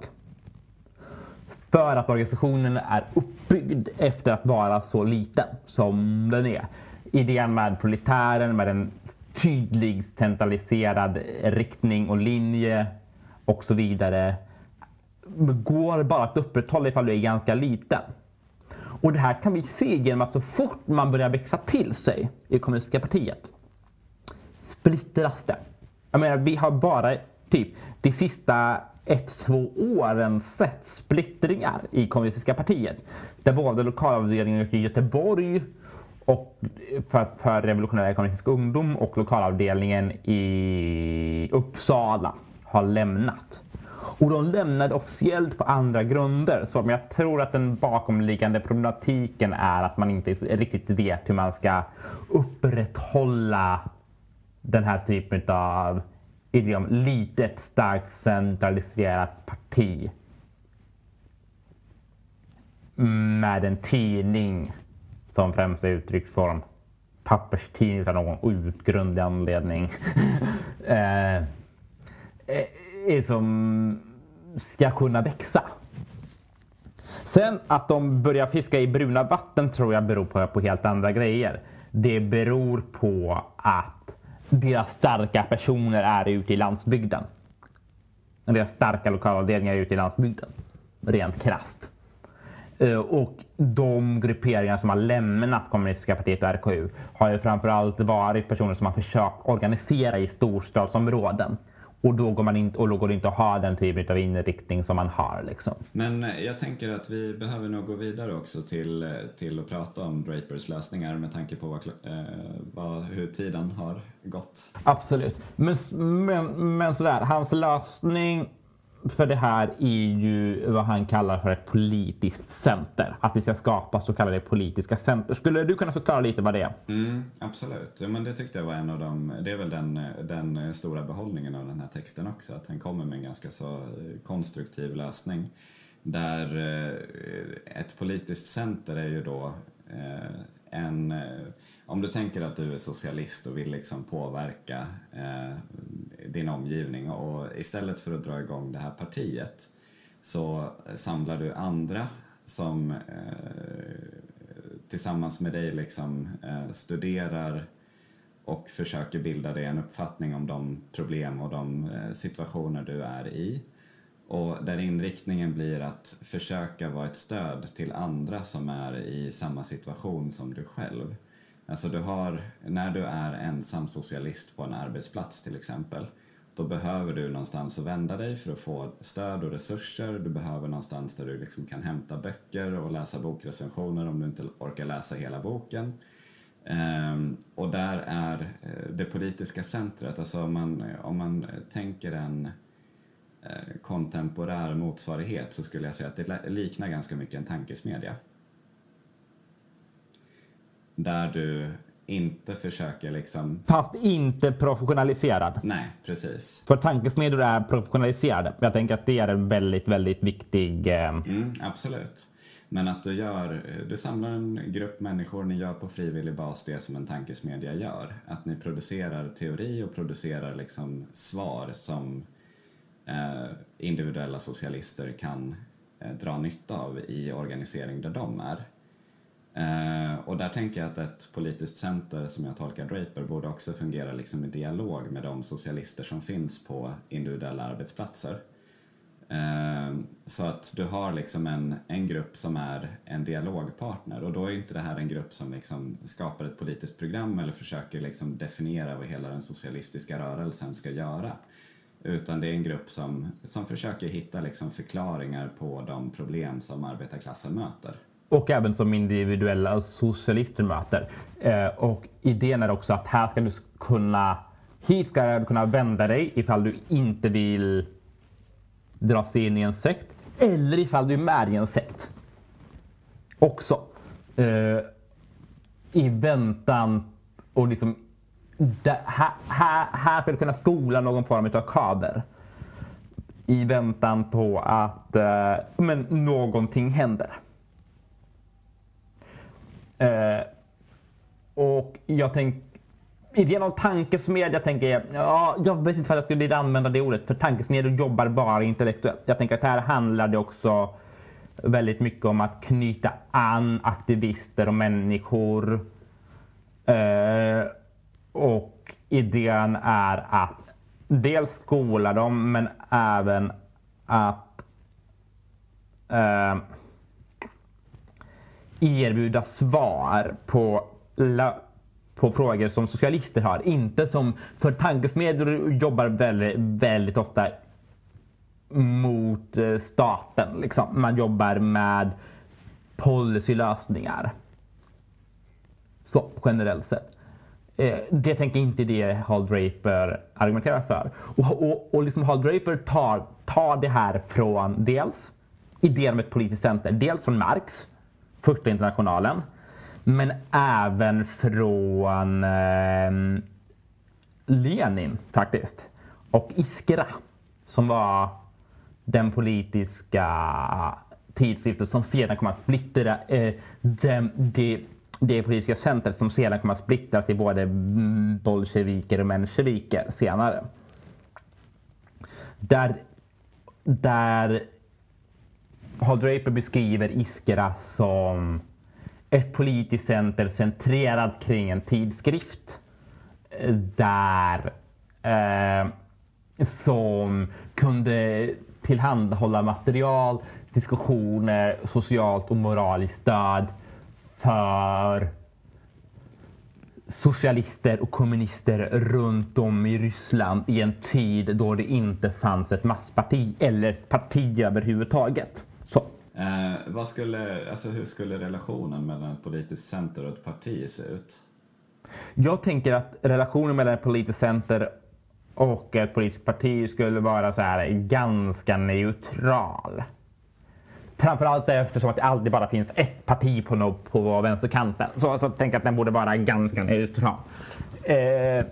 För att organisationen är uppbyggd efter att vara så liten som den är. Idén med proletären, med en tydlig centraliserad riktning och linje och så vidare går bara att upprätthålla ifall du är ganska liten. Och det här kan vi se genom att så fort man börjar växa till sig i kommunistiska partiet splittras det. Jag menar, vi har bara typ de sista ett, två åren sett splittringar i kommunistiska partiet. Där både lokalavdelningen i Göteborg och för, för revolutionär kommunistisk ungdom och lokalavdelningen i Uppsala har lämnat. Och de lämnade officiellt på andra grunder. Så jag tror att den bakomliggande problematiken är att man inte riktigt vet hur man ska upprätthålla den här typen av idiom. Litet, starkt centraliserat parti. Med en tidning som främsta uttrycksform. Papperstidning av någon outgrundlig anledning. <laughs> eh, eh är som ska kunna växa. Sen att de börjar fiska i bruna vatten tror jag beror på, på helt andra grejer. Det beror på att deras starka personer är ute i landsbygden. Deras starka lokalavdelningar är ute i landsbygden. Rent krast. Eh, och de grupperingar som har lämnat kommunistiska partiet och RKU har ju framförallt varit personer som har försökt organisera i storstadsområden. Och då går, man in, och då går det inte att ha den typen av inriktning som man har. Liksom. Men eh, jag tänker att vi behöver nog gå vidare också till, eh, till att prata om Drapers lösningar med tanke på vad, eh, vad, hur tiden har gått. Absolut. Men, men, men sådär, hans lösning för det här är ju vad han kallar för ett politiskt center. Att vi ska skapa så kallade politiska center. Skulle du kunna förklara lite vad det är? Mm, absolut, ja, men det tyckte jag var en av de, det är väl den, den stora behållningen av den här texten också, att han kommer med en ganska så eh, konstruktiv lösning. Där eh, ett politiskt center är ju då eh, en om du tänker att du är socialist och vill liksom påverka eh, din omgivning och istället för att dra igång det här partiet så samlar du andra som eh, tillsammans med dig liksom, eh, studerar och försöker bilda dig en uppfattning om de problem och de eh, situationer du är i. Och där inriktningen blir att försöka vara ett stöd till andra som är i samma situation som du själv. Alltså du har, när du är ensam socialist på en arbetsplats till exempel, då behöver du någonstans att vända dig för att få stöd och resurser. Du behöver någonstans där du liksom kan hämta böcker och läsa bokrecensioner om du inte orkar läsa hela boken. Um, och där är eh, det politiska centret, alltså om man, om man tänker en eh, kontemporär motsvarighet så skulle jag säga att det liknar ganska mycket en tankesmedja där du inte försöker liksom... Fast inte professionaliserad. Nej, precis. För tankesmedjor är professionaliserade. Jag tänker att det är en väldigt, väldigt viktig... Eh... Mm, absolut. Men att du gör, du samlar en grupp människor, ni gör på frivillig bas det som en tankesmedja gör. Att ni producerar teori och producerar liksom svar som eh, individuella socialister kan eh, dra nytta av i organisering där de är. Eh, och där tänker jag att ett politiskt center, som jag tolkar Draper, borde också fungera liksom i dialog med de socialister som finns på individuella arbetsplatser. Eh, så att du har liksom en, en grupp som är en dialogpartner och då är inte det här en grupp som liksom skapar ett politiskt program eller försöker liksom definiera vad hela den socialistiska rörelsen ska göra. Utan det är en grupp som, som försöker hitta liksom förklaringar på de problem som arbetarklassen möter och även som individuella socialister möter. Eh, och idén är också att här ska du kunna, hit ska du kunna vända dig ifall du inte vill dras in i en sekt eller ifall du är med i en sekt. Också. Eh, I väntan och liksom det, här, här, här ska du kunna skola någon form av kader. I väntan på att eh, men någonting händer. Eh, och jag tänker Idén om tankesmedja tänker jag, ja, jag vet inte vad jag skulle använda det ordet, för tankesmedjor jobbar bara intellektuellt. Jag tänker att här handlar det också väldigt mycket om att knyta an aktivister och människor. Eh, och idén är att dels skola dem, men även att eh, erbjuda svar på, på frågor som socialister har. Inte som, för tankesmedjor jobbar väldigt, väldigt ofta mot eh, staten. Liksom. Man jobbar med policylösningar. Så generellt sett. Eh, det tänker inte det Hall Draper argumenterar för. Och, och, och liksom Hall Draper tar, tar det här från dels idén om ett politiskt center, dels från Marx första internationalen. Men även från eh, Lenin faktiskt. Och Iskra som var den politiska tidskriften som sedan kom att splittra eh, det, de, de politiska centret som sedan kom att splittras i både bolsjeviker och mensjeviker senare. Där, där Hal Draper beskriver Iskra som ett politiskt center centrerat kring en tidskrift eh, där eh, som kunde tillhandahålla material, diskussioner, socialt och moraliskt stöd för socialister och kommunister runt om i Ryssland i en tid då det inte fanns ett massparti eller ett parti överhuvudtaget. Eh, vad skulle, alltså hur skulle relationen mellan ett politiskt center och ett parti se ut? Jag tänker att relationen mellan ett politiskt center och ett politiskt parti skulle vara så här ganska neutral. Framförallt eftersom att det alltid bara finns ett parti på, no på vänsterkanten. Så, så tänk att den borde vara ganska neutral. Eh,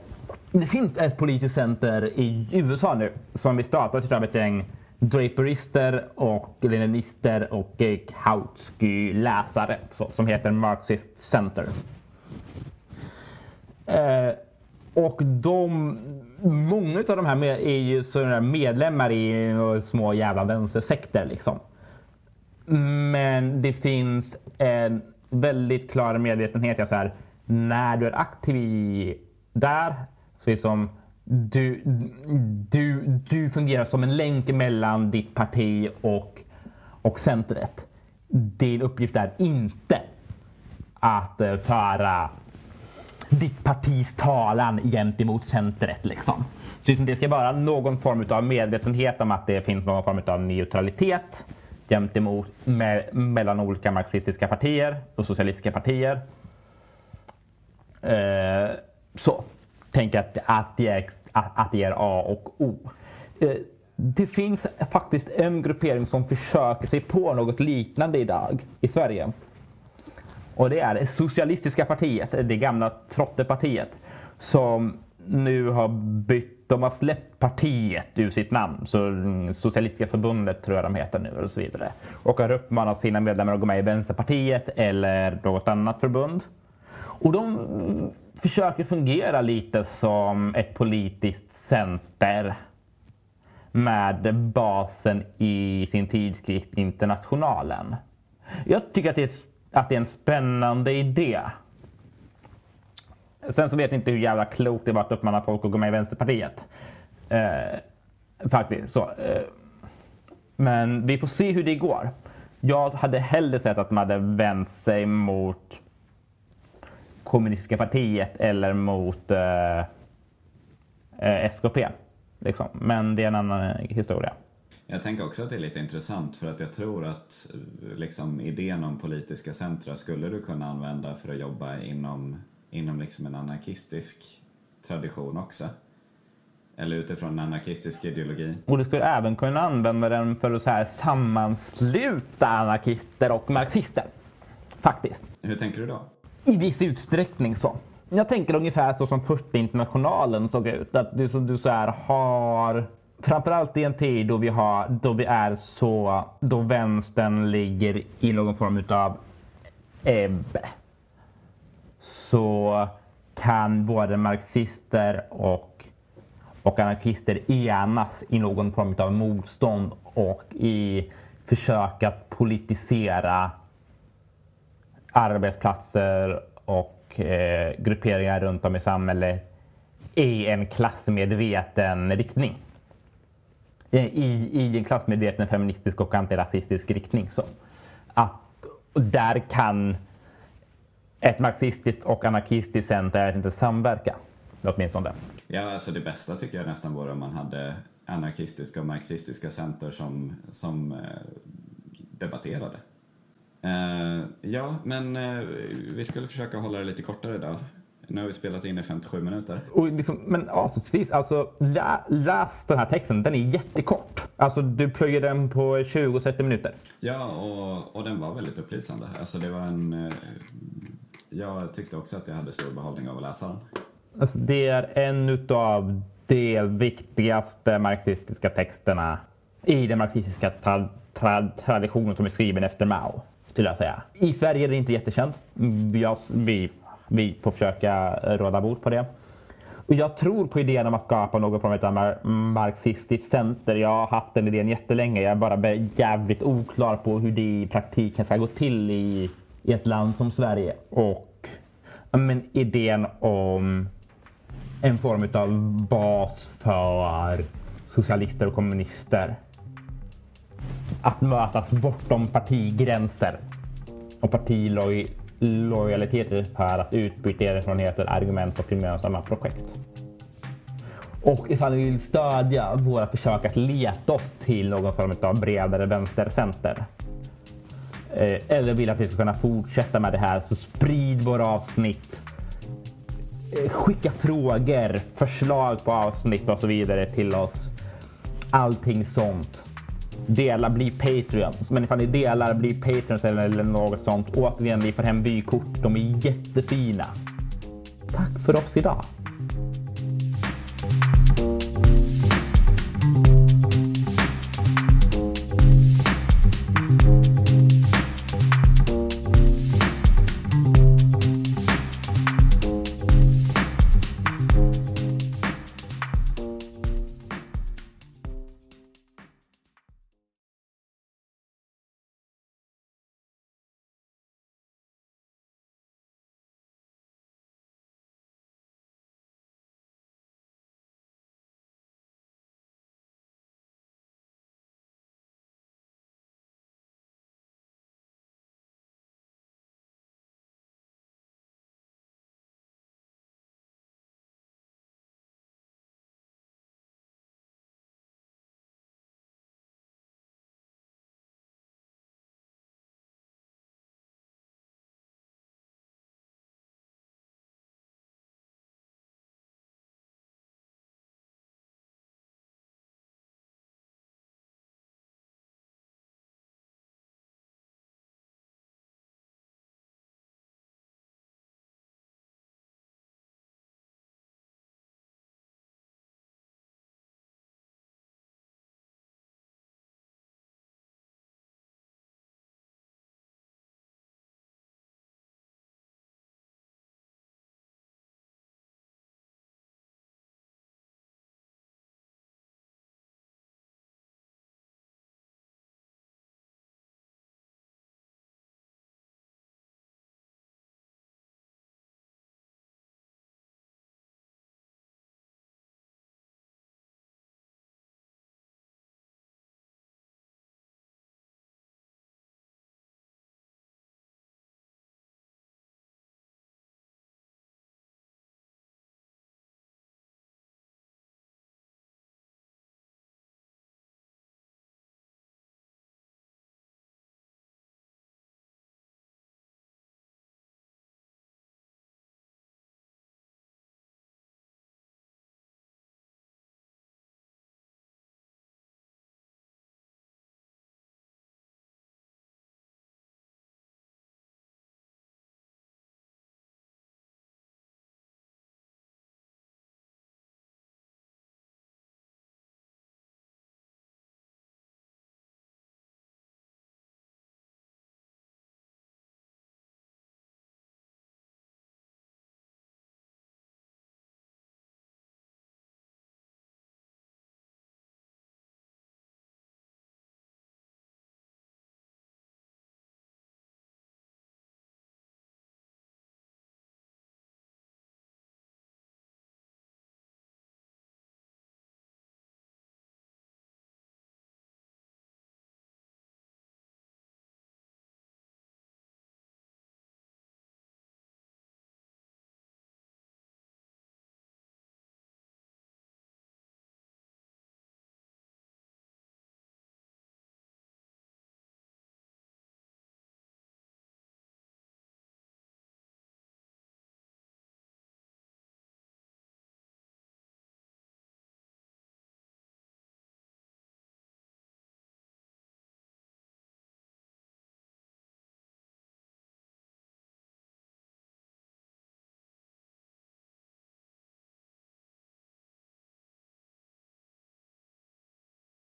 det finns ett politiskt center i USA nu som vi startade av ett gäng draperister och leninister och eh, Kautsky-läsare som heter Marxist Center. Eh, och de, många av de här är ju medlemmar i eh, små jävla vänstersekter liksom. Men det finns en väldigt klar medvetenhet. Så här, när du är aktiv i, där så är du, du, du fungerar som en länk mellan ditt parti och, och centret. Din uppgift är inte att eh, föra ditt partis talan gentemot centret. Liksom. Så liksom det ska vara någon form av medvetenhet om att det finns någon form av neutralitet gentemot me mellan olika marxistiska partier och socialistiska partier. Eh, så Tänker att, att, det är, att, att det är A och O. Eh, det finns faktiskt en gruppering som försöker sig på något liknande idag i Sverige. Och det är Socialistiska partiet, det gamla Trottepartiet, som nu har bytt, de har släppt partiet ur sitt namn, så mm, Socialistiska förbundet tror jag de heter nu och så vidare. Och har uppmanat sina medlemmar att gå med i Vänsterpartiet eller något annat förbund. Och de försöker fungera lite som ett politiskt center med basen i sin tidskrift Internationalen. Jag tycker att det är, att det är en spännande idé. Sen så vet jag inte hur jävla klokt det var att uppmana folk att gå med i Vänsterpartiet. Eh, faktiskt. Så, eh, men vi får se hur det går. Jag hade hellre sett att man hade vänt sig mot kommunistiska partiet eller mot eh, eh SKP. Liksom. Men det är en annan historia. Jag tänker också att det är lite intressant för att jag tror att eh, liksom, idén om politiska centra skulle du kunna använda för att jobba inom, inom liksom en anarkistisk tradition också. Eller utifrån en anarkistisk ideologi. Och du skulle även kunna använda den för att så här sammansluta anarkister och marxister. Faktiskt. Hur tänker du då? I viss utsträckning så. Jag tänker ungefär så som första internationalen såg ut. Att du, du så här har Framförallt i en tid då vi, har, då vi är så, då vänstern ligger i någon form utav ebb. Så kan både marxister och, och anarkister enas i någon form av motstånd och i försök att politisera arbetsplatser och eh, grupperingar runt om i samhället i en klassmedveten riktning. I, i en klassmedveten feministisk och antirasistisk riktning. Så att där kan ett marxistiskt och anarkistiskt center inte samverka. Åtminstone. Ja, alltså det bästa tycker jag nästan vore om man hade anarkistiska och marxistiska center som, som eh, debatterade. Uh, ja, men uh, vi skulle försöka hålla det lite kortare idag. Nu har vi spelat in i 57 minuter. Och liksom, men avslutningsvis, alltså, lä, läs den här texten. Den är jättekort. Alltså, du plöjer den på 20-30 minuter. Ja, och, och den var väldigt upplysande. Alltså, det var en... Uh, jag tyckte också att jag hade stor behållning av att läsa den. Alltså, det är en av de viktigaste marxistiska texterna i den marxistiska tra tra traditionen som är skriven efter Mao skulle jag säga. I Sverige är det inte jättekänd. Vi, mm, vi, vi får försöka råda bot på det. Och jag tror på idén om att skapa någon form av marxistiskt center. Jag har haft den idén jättelänge. Jag är bara jävligt oklar på hur det i praktiken ska gå till i, i ett land som Sverige. Och men, idén om en form av bas för socialister och kommunister att mötas bortom partigränser och partilojaliteter för att utbyta erfarenheter, argument och gemensamma projekt. Och ifall ni vill stödja våra försök att leta oss till någon form av bredare vänstercenter eh, eller vill att vi ska kunna fortsätta med det här så sprid våra avsnitt eh, skicka frågor, förslag på avsnitt och så vidare till oss. Allting sånt. Dela, bli Patreons. Men ifall ni delar, bli Patreons eller något sånt. Återigen, vi får hem vykort. De är jättefina. Tack för oss idag.